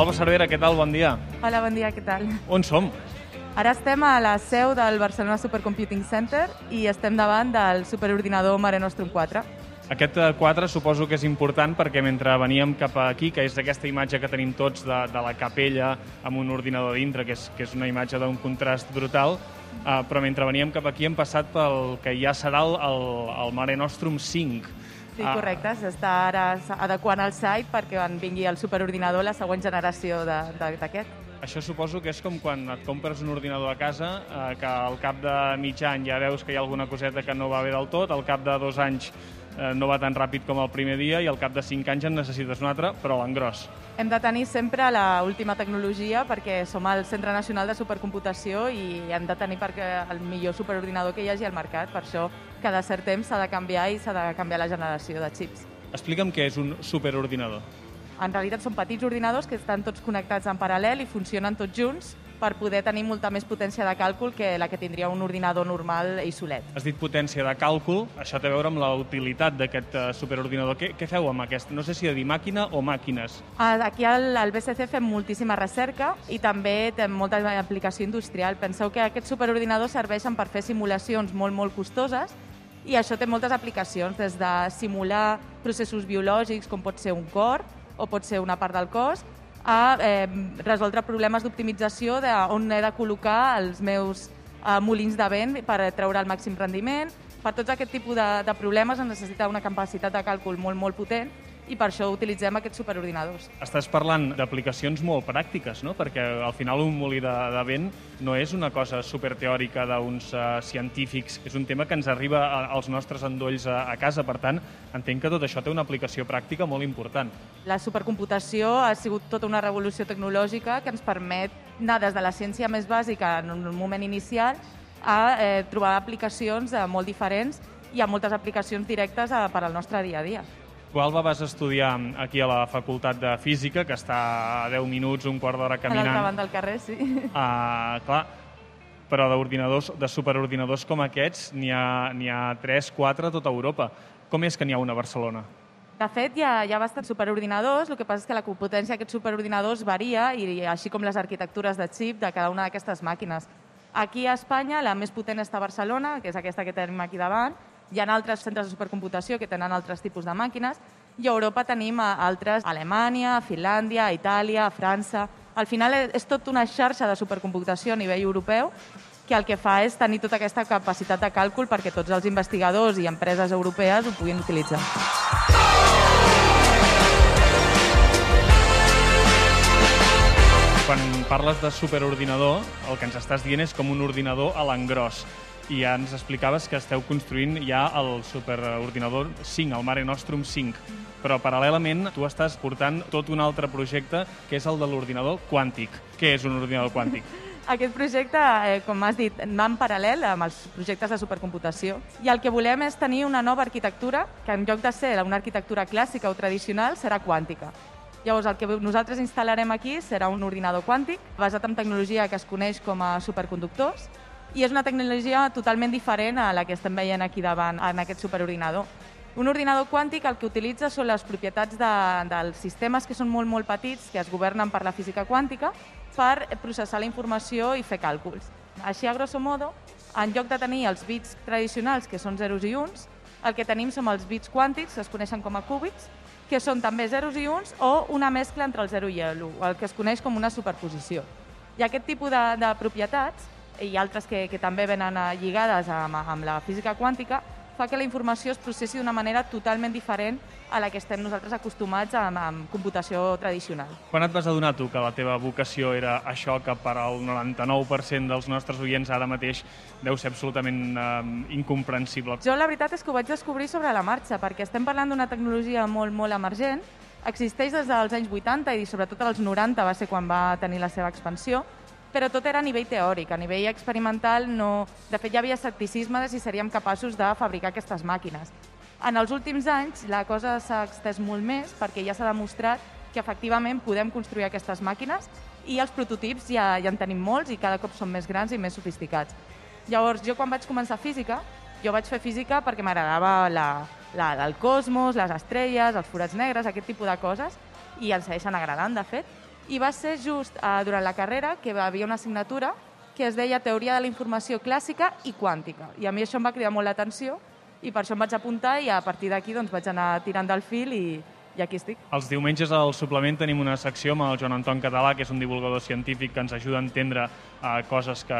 Alba Cervera, què tal? Bon dia. Hola, bon dia, què tal? On som? Ara estem a la seu del Barcelona Supercomputing Center i estem davant del superordinador Mare Nostrum 4. Aquest eh, quadre suposo que és important perquè mentre veníem cap aquí, que és aquesta imatge que tenim tots de, de la capella amb un ordinador dintre, que és, que és una imatge d'un contrast brutal, eh, però mentre veníem cap aquí hem passat pel que ja serà el, el, el Mare Nostrum 5. Sí, Ah. correcte. S'està ara adequant el site perquè quan vingui el superordinador la següent generació d'aquest. Això suposo que és com quan et compres un ordinador a casa, eh, que al cap de mig any ja veus que hi ha alguna coseta que no va bé del tot, al cap de dos anys eh, no va tan ràpid com el primer dia i al cap de cinc anys en necessites un altre, però a l'engròs. Hem de tenir sempre la última tecnologia perquè som el Centre Nacional de Supercomputació i hem de tenir perquè el millor superordinador que hi hagi al mercat. Per això, cada cert temps s'ha de canviar i s'ha de canviar la generació de xips. Explica'm què és un superordinador. En realitat són petits ordinadors que estan tots connectats en paral·lel i funcionen tots junts per poder tenir molta més potència de càlcul que la que tindria un ordinador normal i solet. Has dit potència de càlcul, això té a veure amb la utilitat d'aquest eh, superordinador. Què, què feu amb aquest? No sé si he de dir màquina o màquines. Aquí al, al BCC fem moltíssima recerca i també té molta aplicació industrial. Penseu que aquests superordinadors serveixen per fer simulacions molt, molt costoses i això té moltes aplicacions, des de simular processos biològics, com pot ser un cor o pot ser una part del cos, a eh, resoldre problemes d'optimització d'on he de col·locar els meus eh, molins de vent per treure el màxim rendiment. Per tots aquest tipus de, de problemes es necessita una capacitat de càlcul molt, molt potent i per això utilitzem aquests superordinadors. Estàs parlant d'aplicacions molt pràctiques, no? Perquè al final un molí de, de vent no és una cosa superteòrica d'uns uh, científics, és un tema que ens arriba a, als nostres endolls a, a casa. Per tant, entenc que tot això té una aplicació pràctica molt important. La supercomputació ha sigut tota una revolució tecnològica que ens permet anar des de la ciència més bàsica en un moment inicial a eh, trobar aplicacions eh, molt diferents i a moltes aplicacions directes a, per al nostre dia a dia. Alba, vas estudiar aquí a la Facultat de Física, que està a 10 minuts, un quart d'hora A l'altra caminant. banda del carrer, sí. Uh, clar, però d'ordinadors, de superordinadors com aquests, n'hi ha, ha 3, 4 a tota Europa. Com és que n'hi ha una a Barcelona? De fet, hi ha, hi ha bastants superordinadors, el que passa és que la potència d'aquests superordinadors varia, i així com les arquitectures de xip de cada una d'aquestes màquines. Aquí a Espanya, la més potent està a Barcelona, que és aquesta que tenim aquí davant. Hi ha altres centres de supercomputació que tenen altres tipus de màquines, i a Europa tenim a altres, Alemanya, Finlàndia, Itàlia, França... Al final és, és tot una xarxa de supercomputació a nivell europeu que el que fa és tenir tota aquesta capacitat de càlcul perquè tots els investigadors i empreses europees ho puguin utilitzar. Quan parles de superordinador, el que ens estàs dient és com un ordinador a l'engròs. I ja ens explicaves que esteu construint ja el superordinador 5, el Mare Nostrum 5. Però paral·lelament tu estàs portant tot un altre projecte que és el de l'ordinador quàntic. Què és un ordinador quàntic? Aquest projecte, eh, com has dit, va en paral·lel amb els projectes de supercomputació i el que volem és tenir una nova arquitectura que en lloc de ser una arquitectura clàssica o tradicional serà quàntica. Llavors, el que nosaltres instal·larem aquí serà un ordinador quàntic basat en tecnologia que es coneix com a superconductors i és una tecnologia totalment diferent a la que estem veient aquí davant en aquest superordinador. Un ordinador quàntic el que utilitza són les propietats de, dels sistemes que són molt, molt petits, que es governen per la física quàntica, per processar la informació i fer càlculs. Així, a grosso modo, en lloc de tenir els bits tradicionals, que són zeros i uns, el que tenim són els bits quàntics, que es coneixen com a cúbits, que són també zeros i uns o una mescla entre el 0 i l'1, el que es coneix com una superposició. I aquest tipus de, de propietats, i altres que, que també venen eh, lligades amb, amb la física quàntica, fa que la informació es processi d'una manera totalment diferent a la que estem nosaltres acostumats amb, amb computació tradicional. Quan et vas adonar tu que la teva vocació era això que per al 99% dels nostres oients ara mateix deu ser absolutament eh, incomprensible? Jo la veritat és que ho vaig descobrir sobre la marxa, perquè estem parlant d'una tecnologia molt, molt emergent, existeix des dels anys 80 i sobretot als 90 va ser quan va tenir la seva expansió, però tot era a nivell teòric, a nivell experimental no... De fet, hi havia escepticisme de si seríem capaços de fabricar aquestes màquines. En els últims anys la cosa s'ha extès molt més perquè ja s'ha demostrat que efectivament podem construir aquestes màquines i els prototips ja, ja en tenim molts i cada cop són més grans i més sofisticats. Llavors, jo quan vaig començar física, jo vaig fer física perquè m'agradava la, la, el cosmos, les estrelles, els forats negres, aquest tipus de coses, i ens segueixen agradant, de fet. I va ser just eh, durant la carrera que hi havia una assignatura que es deia Teoria de la Informació Clàssica i Quàntica. I a mi això em va cridar molt l'atenció i per això em vaig apuntar i a partir d'aquí doncs, vaig anar tirant del fil i, i aquí estic. Els diumenges al suplement tenim una secció amb el Joan Anton Català, que és un divulgador científic que ens ajuda a entendre eh, coses que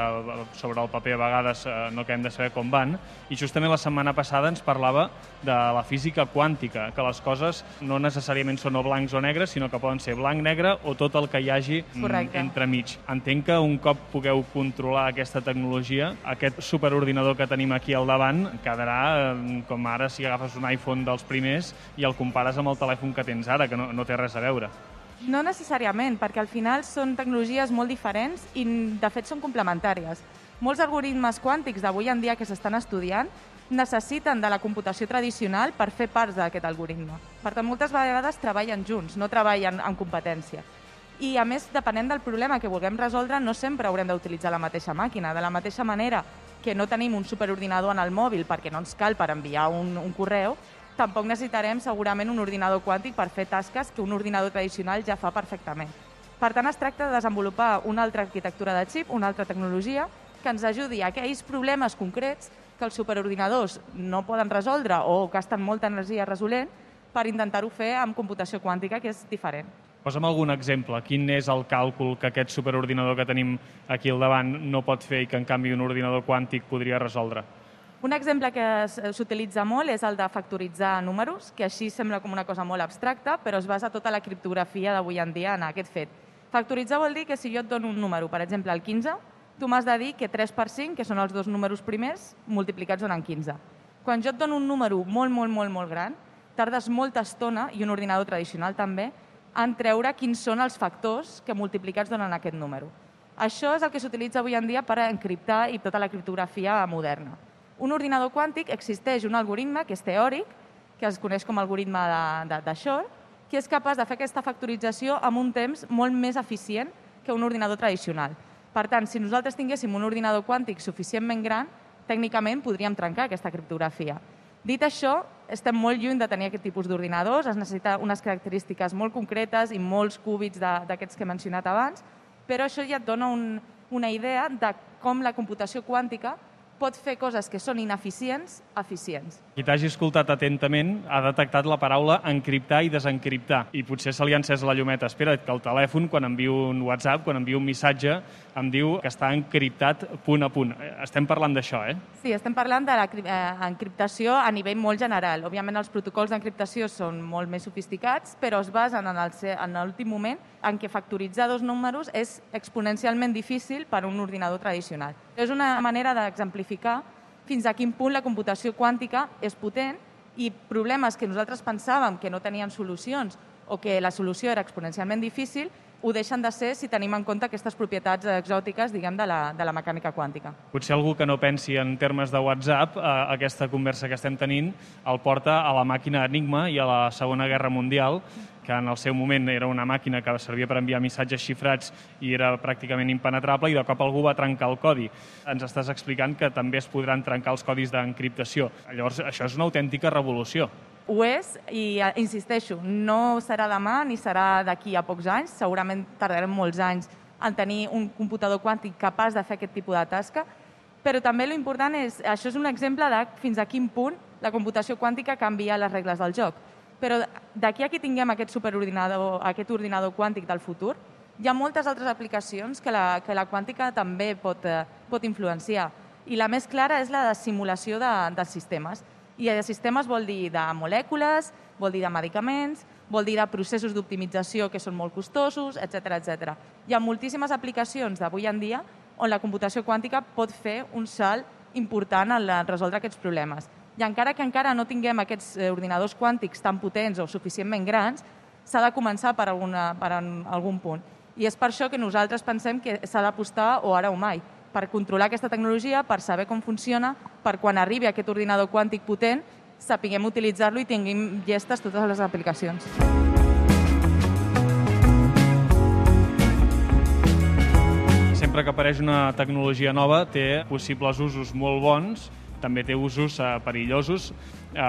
sobre el paper a vegades eh, no acabem de saber com van. I justament la setmana passada ens parlava de la física quàntica, que les coses no necessàriament són o blancs o negres, sinó que poden ser blanc, negre o tot el que hi hagi mm, Correcte. entremig. Entenc que un cop pugueu controlar aquesta tecnologia, aquest superordinador que tenim aquí al davant quedarà eh, com ara si agafes un iPhone dels primers i el compares amb el telèfon que tens ara, que no, no té res a veure. No necessàriament, perquè al final són tecnologies molt diferents i de fet són complementàries. Molts algoritmes quàntics d'avui en dia que s'estan estudiant necessiten de la computació tradicional per fer parts d'aquest algoritme. Per tant, moltes vegades treballen junts, no treballen en competència. I, a més, depenent del problema que vulguem resoldre, no sempre haurem d'utilitzar la mateixa màquina. De la mateixa manera que no tenim un superordinador en el mòbil perquè no ens cal per enviar un, un correu, tampoc necessitarem segurament un ordinador quàntic per fer tasques que un ordinador tradicional ja fa perfectament. Per tant, es tracta de desenvolupar una altra arquitectura de xip, una altra tecnologia, que ens ajudi a aquells problemes concrets que els superordinadors no poden resoldre o gasten molta energia resolent per intentar-ho fer amb computació quàntica, que és diferent. Posa'm algun exemple. Quin és el càlcul que aquest superordinador que tenim aquí al davant no pot fer i que, en canvi, un ordinador quàntic podria resoldre? Un exemple que s'utilitza molt és el de factoritzar números, que així sembla com una cosa molt abstracta, però es basa tota la criptografia d'avui en dia en aquest fet. Factoritzar vol dir que si jo et dono un número, per exemple el 15, tu m'has de dir que 3 per 5, que són els dos números primers, multiplicats donen 15. Quan jo et dono un número molt, molt, molt, molt gran, tardes molta estona, i un ordinador tradicional també, en treure quins són els factors que multiplicats donen aquest número. Això és el que s'utilitza avui en dia per encriptar i tota la criptografia moderna. Un ordinador quàntic existeix un algoritme que és teòric, que es coneix com a algoritme de, de, de Shor, que és capaç de fer aquesta factorització amb un temps molt més eficient que un ordinador tradicional. Per tant, si nosaltres tinguéssim un ordinador quàntic suficientment gran, tècnicament podríem trencar aquesta criptografia. Dit això, estem molt lluny de tenir aquest tipus d'ordinadors, es necessita unes característiques molt concretes i molts cúbits d'aquests que he mencionat abans, però això ja et dona un, una idea de com la computació quàntica pot fer coses que són ineficients, eficients. Qui t'hagi escoltat atentament ha detectat la paraula encriptar i desencriptar. I potser se li ha encès la llumeta. Espera't, que el telèfon, quan envio un WhatsApp, quan envio un missatge, em diu que està encriptat punt a punt. Estem parlant d'això, eh? Sí, estem parlant de l'encriptació a nivell molt general. Òbviament, els protocols d'encriptació són molt més sofisticats, però es basen en l'últim moment en què factoritzar dos números és exponencialment difícil per a un ordinador tradicional. És una manera d'exemplificar fins a quin punt la computació quàntica és potent i problemes que nosaltres pensàvem que no tenien solucions o que la solució era exponencialment difícil, ho deixen de ser si tenim en compte aquestes propietats exòtiques, diguem, de la, de la mecànica quàntica. Potser algú que no pensi en termes de WhatsApp, eh, aquesta conversa que estem tenint el porta a la màquina Enigma i a la Segona Guerra Mundial, que en el seu moment era una màquina que servia per enviar missatges xifrats i era pràcticament impenetrable i de cop algú va trencar el codi. Ens estàs explicant que també es podran trencar els codis d'encriptació. Llavors, això és una autèntica revolució. Ho és, i eh, insisteixo, no serà demà ni serà d'aquí a pocs anys, segurament tardarem molts anys en tenir un computador quàntic capaç de fer aquest tipus de tasca, però també l'important és, això és un exemple de fins a quin punt la computació quàntica canvia les regles del joc. Però d'aquí a que tinguem aquest superordinador, aquest ordinador quàntic del futur, hi ha moltes altres aplicacions que la, que la quàntica també pot, eh, pot influenciar. I la més clara és la de simulació de, de sistemes. I de sistemes vol dir de molècules, vol dir de medicaments, vol dir de processos d'optimització que són molt costosos, etc etc. Hi ha moltíssimes aplicacions d'avui en dia on la computació quàntica pot fer un salt important en resoldre aquests problemes. I encara que encara no tinguem aquests eh, ordinadors quàntics tan potents o suficientment grans, s'ha de començar per, alguna, per algun punt. I és per això que nosaltres pensem que s'ha d'apostar o ara o mai per controlar aquesta tecnologia, per saber com funciona, per quan arribi aquest ordinador quàntic potent, sapiguem utilitzar-lo i tinguem llestes totes les aplicacions. Sempre que apareix una tecnologia nova té possibles usos molt bons, també té usos eh, perillosos. Eh,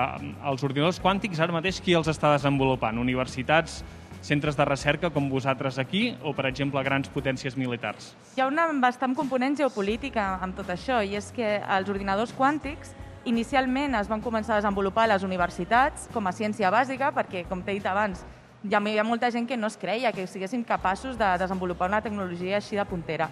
els ordinadors quàntics ara mateix qui els està desenvolupant? Universitats centres de recerca com vosaltres aquí o, per exemple, grans potències militars? Hi ha una bastant component geopolítica amb tot això, i és que els ordinadors quàntics inicialment es van començar a desenvolupar a les universitats com a ciència bàsica, perquè, com t'he dit abans, hi havia molta gent que no es creia que siguessin capaços de desenvolupar una tecnologia així de puntera.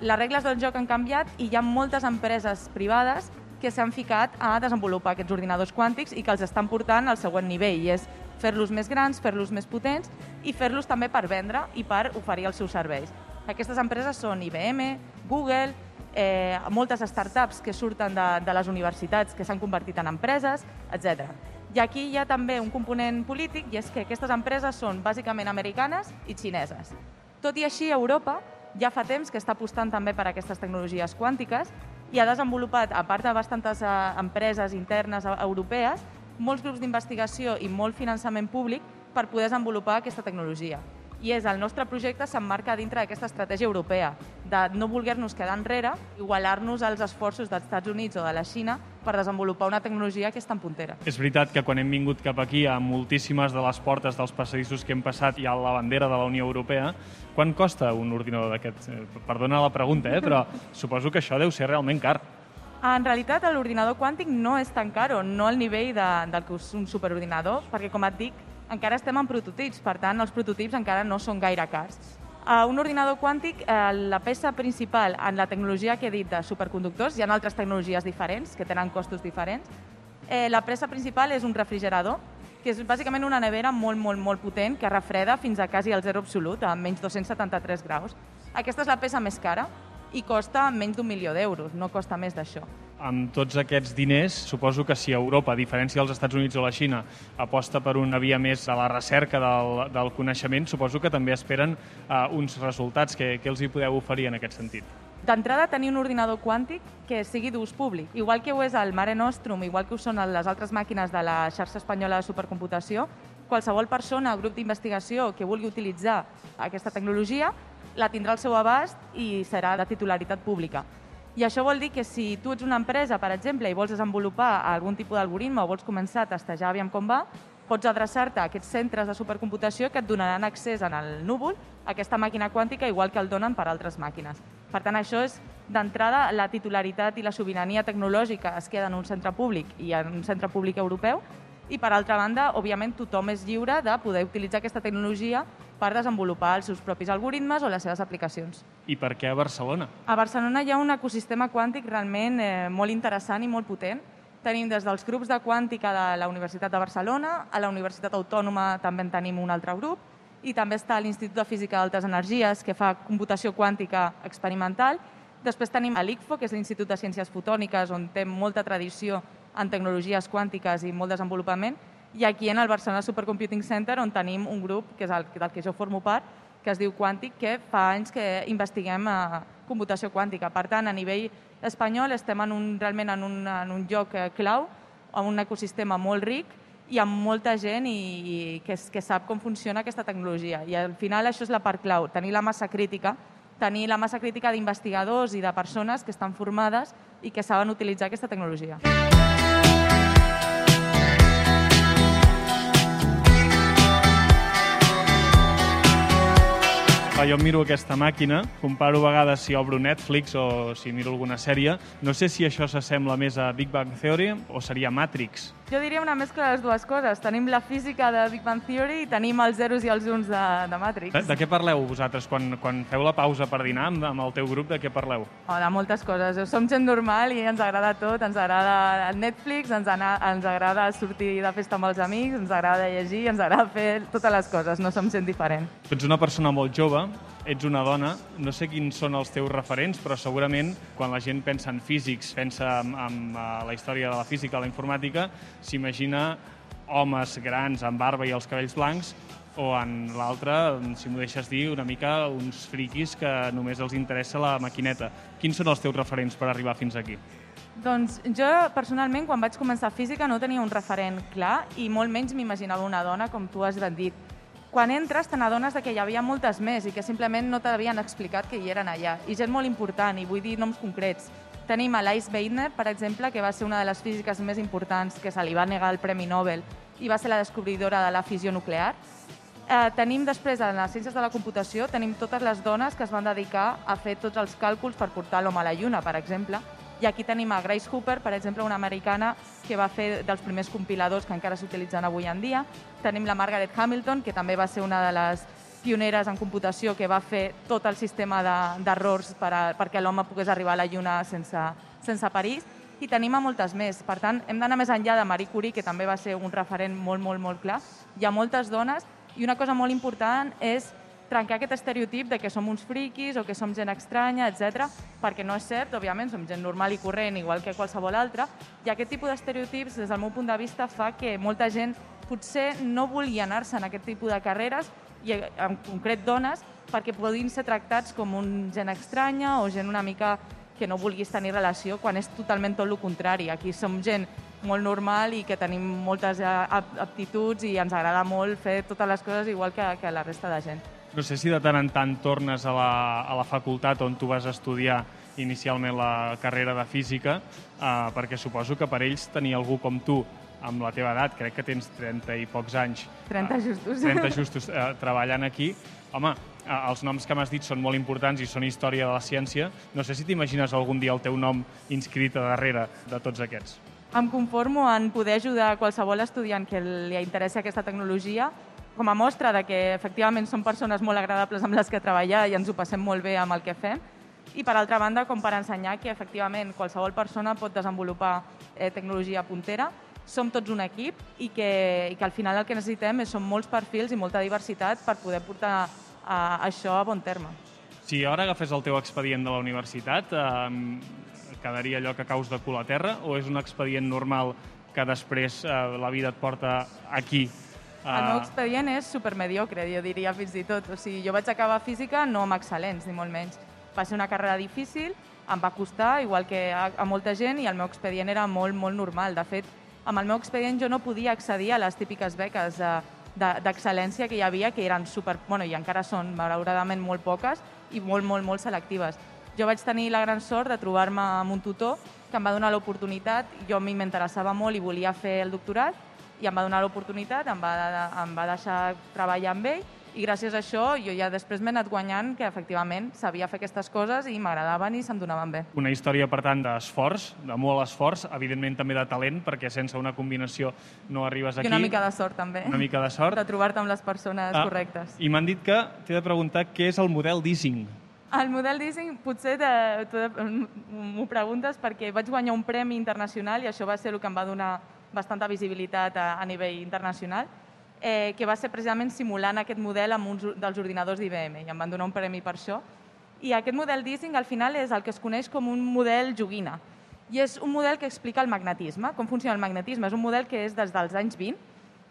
Les regles del joc han canviat i hi ha moltes empreses privades que s'han ficat a desenvolupar aquests ordinadors quàntics i que els estan portant al següent nivell, i és fer-los més grans, fer-los més potents i fer-los també per vendre i per oferir els seus serveis. Aquestes empreses són IBM, Google, eh, moltes startups que surten de, de les universitats que s'han convertit en empreses, etc. I aquí hi ha també un component polític i és que aquestes empreses són bàsicament americanes i xineses. Tot i així, Europa ja fa temps que està apostant també per aquestes tecnologies quàntiques i ha desenvolupat, a part de bastantes eh, empreses internes europees, molts grups d'investigació i molt finançament públic per poder desenvolupar aquesta tecnologia i és el nostre projecte s'emmarca dintre d'aquesta estratègia europea, de no voler-nos quedar enrere, igualar-nos als esforços dels Estats Units o de la Xina per desenvolupar una tecnologia que és tan puntera. És veritat que quan hem vingut cap aquí a moltíssimes de les portes dels passadissos que hem passat hi ha la bandera de la Unió Europea. Quan costa un ordinador d'aquests? Eh, perdona la pregunta, eh? però suposo que això deu ser realment car. En realitat, l'ordinador quàntic no és tan car no al nivell de, del que és un superordinador, perquè, com et dic, encara estem en prototips, per tant, els prototips encara no són gaire cars. A un ordinador quàntic, eh, la peça principal en la tecnologia que he dit de superconductors, hi ha altres tecnologies diferents que tenen costos diferents, eh, la peça principal és un refrigerador, que és bàsicament una nevera molt, molt, molt potent que refreda fins a quasi al zero absolut, a menys 273 graus. Aquesta és la peça més cara i costa menys d'un milió d'euros, no costa més d'això amb tots aquests diners, suposo que si Europa, a diferència dels Estats Units o la Xina, aposta per una via més a la recerca del, del coneixement, suposo que també esperen uh, uns resultats que, que els hi podeu oferir en aquest sentit. D'entrada, tenir un ordinador quàntic que sigui d'ús públic. Igual que ho és el Mare Nostrum, igual que ho són les altres màquines de la xarxa espanyola de supercomputació, qualsevol persona o grup d'investigació que vulgui utilitzar aquesta tecnologia la tindrà al seu abast i serà de titularitat pública. I això vol dir que si tu ets una empresa, per exemple, i vols desenvolupar algun tipus d'algoritme o vols començar a testejar aviam com va, pots adreçar-te a aquests centres de supercomputació que et donaran accés en el núvol a aquesta màquina quàntica igual que el donen per altres màquines. Per tant, això és, d'entrada, la titularitat i la sobirania tecnològica es queda en un centre públic i en un centre públic europeu, i per altra banda, òbviament, tothom és lliure de poder utilitzar aquesta tecnologia per desenvolupar els seus propis algoritmes o les seves aplicacions. I per què a Barcelona? A Barcelona hi ha un ecosistema quàntic realment eh, molt interessant i molt potent. Tenim des dels grups de quàntica de la Universitat de Barcelona, a la Universitat Autònoma també en tenim un altre grup, i també està l'Institut de Física d'Altes Energies, que fa computació quàntica experimental. Després tenim l'ICFO, que és l'Institut de Ciències Fotòniques, on té molta tradició en tecnologies quàntiques i molt desenvolupament, i aquí en el Barcelona Supercomputing Center on tenim un grup, que és el del que jo formo part, que es diu Quàntic, que fa anys que investiguem eh, computació quàntica. Per tant, a nivell espanyol estem en un, realment en un, en un lloc eh, clau, amb un ecosistema molt ric i amb molta gent i, i que, que sap com funciona aquesta tecnologia. I al final això és la part clau, tenir la massa crítica, tenir la massa crítica d'investigadors i de persones que estan formades i que saben utilitzar aquesta tecnologia. Clar, jo miro aquesta màquina, comparo a vegades si obro Netflix o si miro alguna sèrie. No sé si això s'assembla més a Big Bang Theory o seria Matrix. Jo diria una mescla de les dues coses. Tenim la física de Big Bang Theory i tenim els zeros i els uns de, de Matrix. De, de què parleu vosaltres? Quan, quan feu la pausa per dinar amb, amb el teu grup, de què parleu? Oh, de moltes coses. Som gent normal i ens agrada tot. Ens agrada el Netflix, ens, ana, ens agrada sortir de festa amb els amics, ens agrada llegir, ens agrada fer totes les coses. No som gent diferent. Tu ets una persona molt jove, ets una dona, no sé quins són els teus referents, però segurament quan la gent pensa en físics, pensa en, en, eh, la història de la física, la informàtica, s'imagina homes grans amb barba i els cabells blancs o en l'altre, si m'ho deixes dir, una mica uns friquis que només els interessa la maquineta. Quins són els teus referents per arribar fins aquí? Doncs jo, personalment, quan vaig començar física no tenia un referent clar i molt menys m'imaginava una dona, com tu has dit. Quan entres te n'adones que hi havia moltes més i que simplement no t'havien explicat que hi eren allà. I gent molt important, i vull dir noms concrets. Tenim a Lice Weidner, per exemple, que va ser una de les físiques més importants que se li va negar el Premi Nobel i va ser la descobridora de la fissió nuclear. Eh, tenim després, en les ciències de la computació, tenim totes les dones que es van dedicar a fer tots els càlculs per portar l'home a la Lluna, per exemple. I aquí tenim a Grace Hooper, per exemple, una americana que va fer dels primers compiladors que encara s'utilitzen avui en dia. Tenim la Margaret Hamilton, que també va ser una de les pioneres en computació que va fer tot el sistema d'errors de, per a, perquè l'home pogués arribar a la Lluna sense, sense París i tenim a moltes més. Per tant, hem d'anar més enllà de Marie Curie, que també va ser un referent molt, molt, molt clar. Hi ha moltes dones i una cosa molt important és trencar aquest estereotip de que som uns friquis o que som gent estranya, etc, perquè no és cert, òbviament, som gent normal i corrent, igual que qualsevol altra, i aquest tipus d'estereotips, des del meu punt de vista, fa que molta gent potser no vulgui anar-se en aquest tipus de carreres, i en concret dones, perquè puguin ser tractats com un gent estranya o gent una mica que no vulguis tenir relació, quan és totalment tot el contrari. Aquí som gent molt normal i que tenim moltes eh, aptituds i ens agrada molt fer totes les coses igual que, que la resta de gent. No sé si de tant en tant tornes a la, a la facultat on tu vas estudiar inicialment la carrera de física, eh, perquè suposo que per ells tenir algú com tu amb la teva edat, crec que tens 30 i pocs anys. 30 eh, justos. 30 justos eh, treballant aquí. Home, eh, els noms que m'has dit són molt importants i són història de la ciència. No sé si t'imagines algun dia el teu nom inscrit a darrere de tots aquests. Em conformo en poder ajudar qualsevol estudiant que li interessi aquesta tecnologia com a mostra de que efectivament són persones molt agradables amb les que treballar i ens ho passem molt bé amb el que fem. I per altra banda, com per ensenyar que efectivament qualsevol persona pot desenvolupar eh, tecnologia puntera, som tots un equip i que, i que al final el que necessitem és, són molts perfils i molta diversitat per poder portar a, això a bon terme. Si ara agafés el teu expedient de la universitat, eh, quedaria allò que caus de cul a terra o és un expedient normal que després eh, la vida et porta aquí? Eh... El meu expedient és supermediocre, jo diria fins i tot. O sigui, jo vaig acabar física no amb excel·lents, ni molt menys. Va ser una carrera difícil, em va costar, igual que a, a molta gent, i el meu expedient era molt, molt normal. De fet, amb el meu expedient jo no podia accedir a les típiques beques d'excel·lència que hi havia, que eren super... Bueno, i encara són, malauradament, molt poques i molt, molt, molt selectives. Jo vaig tenir la gran sort de trobar-me amb un tutor que em va donar l'oportunitat, jo a mi m'interessava molt i volia fer el doctorat, i em va donar l'oportunitat, em, va, em va deixar treballar amb ell, i gràcies a això jo ja després m'he anat guanyant que efectivament sabia fer aquestes coses i m'agradaven i se'm donaven bé. Una història, per tant, d'esforç, de molt esforç, evidentment també de talent, perquè sense una combinació no arribes aquí. I una mica de sort, també. Una mica de sort. De trobar-te amb les persones ah, correctes. I m'han dit que t'he de preguntar què és el model d'Easing. El model d'Easing potser m'ho preguntes perquè vaig guanyar un premi internacional i això va ser el que em va donar bastanta visibilitat a, a nivell internacional, eh, que va ser precisament simulant aquest model amb uns dels ordinadors d'IBM i em van donar un premi per això. I aquest model d'Easing al final és el que es coneix com un model joguina i és un model que explica el magnetisme, com funciona el magnetisme. És un model que és des dels anys 20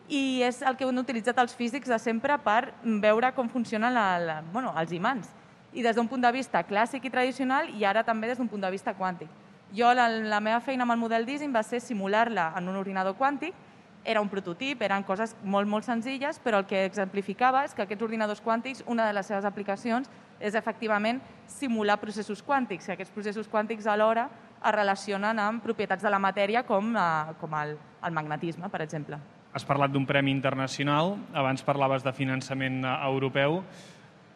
i és el que han utilitzat els físics de sempre per veure com funcionen la, la, bueno, els imants i des d'un punt de vista clàssic i tradicional i ara també des d'un punt de vista quàntic. Jo, la, la meva feina amb el model d'Ising va ser simular-la en un ordinador quàntic, era un prototip, eren coses molt, molt senzilles, però el que exemplificava és que aquests ordinadors quàntics, una de les seves aplicacions és efectivament simular processos quàntics, que aquests processos quàntics alhora es relacionen amb propietats de la matèria com, eh, com el, el magnetisme, per exemple. Has parlat d'un premi internacional, abans parlaves de finançament eh, europeu.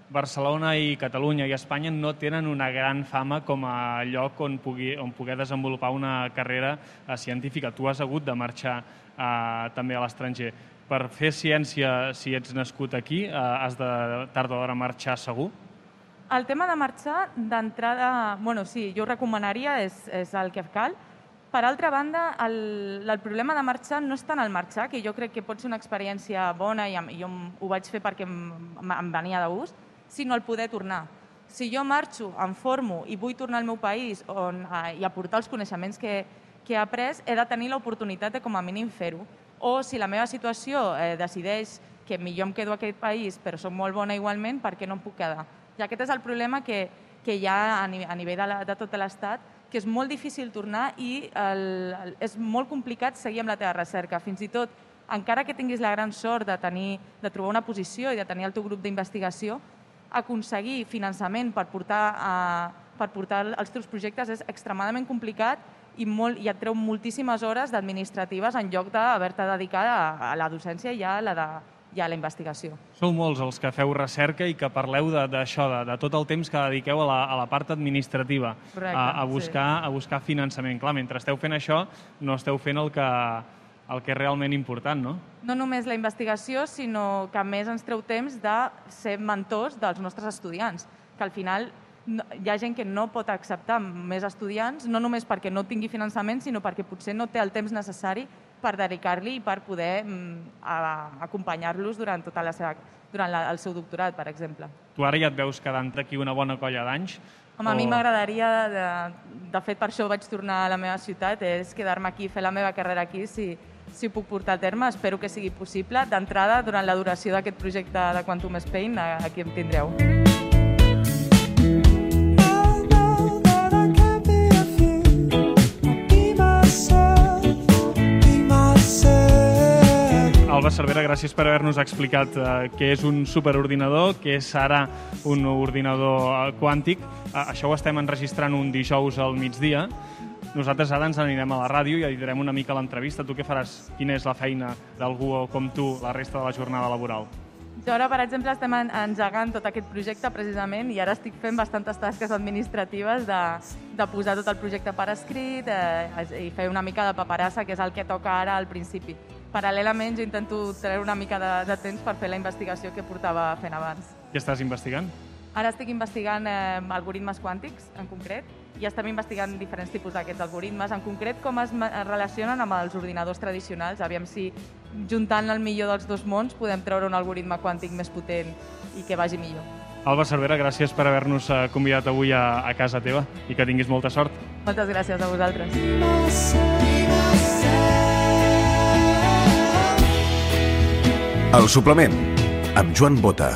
Barcelona i Catalunya i Espanya no tenen una gran fama com a lloc on, pugui, on poder desenvolupar una carrera eh, científica. Tu has hagut de marxar eh, també a l'estranger. Per fer ciència, si ets nascut aquí, eh, has de tard o d'hora marxar segur? El tema de marxar, d'entrada, bueno, sí, jo ho recomanaria, és, és el que cal. Per altra banda, el, el problema de marxar no és tant el marxar, que jo crec que pot ser una experiència bona i, i jo ho vaig fer perquè em, em venia de gust, sinó el poder tornar. Si jo marxo, em formo i vull tornar al meu país on, eh, i aportar els coneixements que, que he après, he de tenir l'oportunitat de com a mínim fer-ho. O si la meva situació eh, decideix que millor em quedo a aquest país però soc molt bona igualment, per què no em puc quedar? I aquest és el problema que, que hi ha a, a nivell de, la, de tot l'Estat, que és molt difícil tornar i el, el, és molt complicat seguir amb la teva recerca. Fins i tot, encara que tinguis la gran sort de, tenir, de trobar una posició i de tenir el teu grup d'investigació, aconseguir finançament per portar, a, per portar els teus projectes és extremadament complicat i, molt, i et treu moltíssimes hores d'administratives en lloc d'haver-te dedicat a, a la docència i a la de, i a la investigació. Sou molts els que feu recerca i que parleu d'això, de, de, de tot el temps que dediqueu a la, a la part administrativa, Correcte, a, a, buscar, sí. a buscar finançament. Clar, mentre esteu fent això, no esteu fent el que, el que és realment important, no? No només la investigació, sinó que a més ens treu temps de ser mentors dels nostres estudiants, que al final no, hi ha gent que no pot acceptar més estudiants, no només perquè no tingui finançament, sinó perquè potser no té el temps necessari per dedicar-li i per poder mm, acompanyar-los durant tota la seva, durant la, el seu doctorat, per exemple. Tu ara ja et veus quedant aquí una bona colla d'anys? Home, o... a mi m'agradaria, de, de fet per això vaig tornar a la meva ciutat, és quedar-me aquí, fer la meva carrera aquí, si, si ho puc portar a terme, espero que sigui possible. D'entrada, durant la duració d'aquest projecte de Quantum Spain, aquí em tindreu. Alba Cervera, gràcies per haver-nos explicat eh, què és un superordinador, què és ara un ordinador eh, quàntic. Eh, això ho estem enregistrant un dijous al migdia. Nosaltres ara ens anirem a la ràdio i direm una mica l'entrevista. Tu què faràs? Quina és la feina d'algú com tu la resta de la jornada laboral? Jo ara, per exemple, estem engegant tot aquest projecte precisament i ara estic fent bastantes tasques administratives de, de posar tot el projecte per escrit eh, i fer una mica de paperassa, que és el que toca ara al principi paral·lelament jo intento treure una mica de, de temps per fer la investigació que portava fent abans. Què estàs investigant? Ara estic investigant eh, algoritmes quàntics, en concret, i estem investigant diferents tipus d'aquests algoritmes, en concret com es relacionen amb els ordinadors tradicionals, aviam si juntant el millor dels dos mons podem treure un algoritme quàntic més potent i que vagi millor. Alba Cervera, gràcies per haver-nos eh, convidat avui a, a casa teva i que tinguis molta sort. Moltes gràcies a vosaltres. El suplement, amb Joan Bota.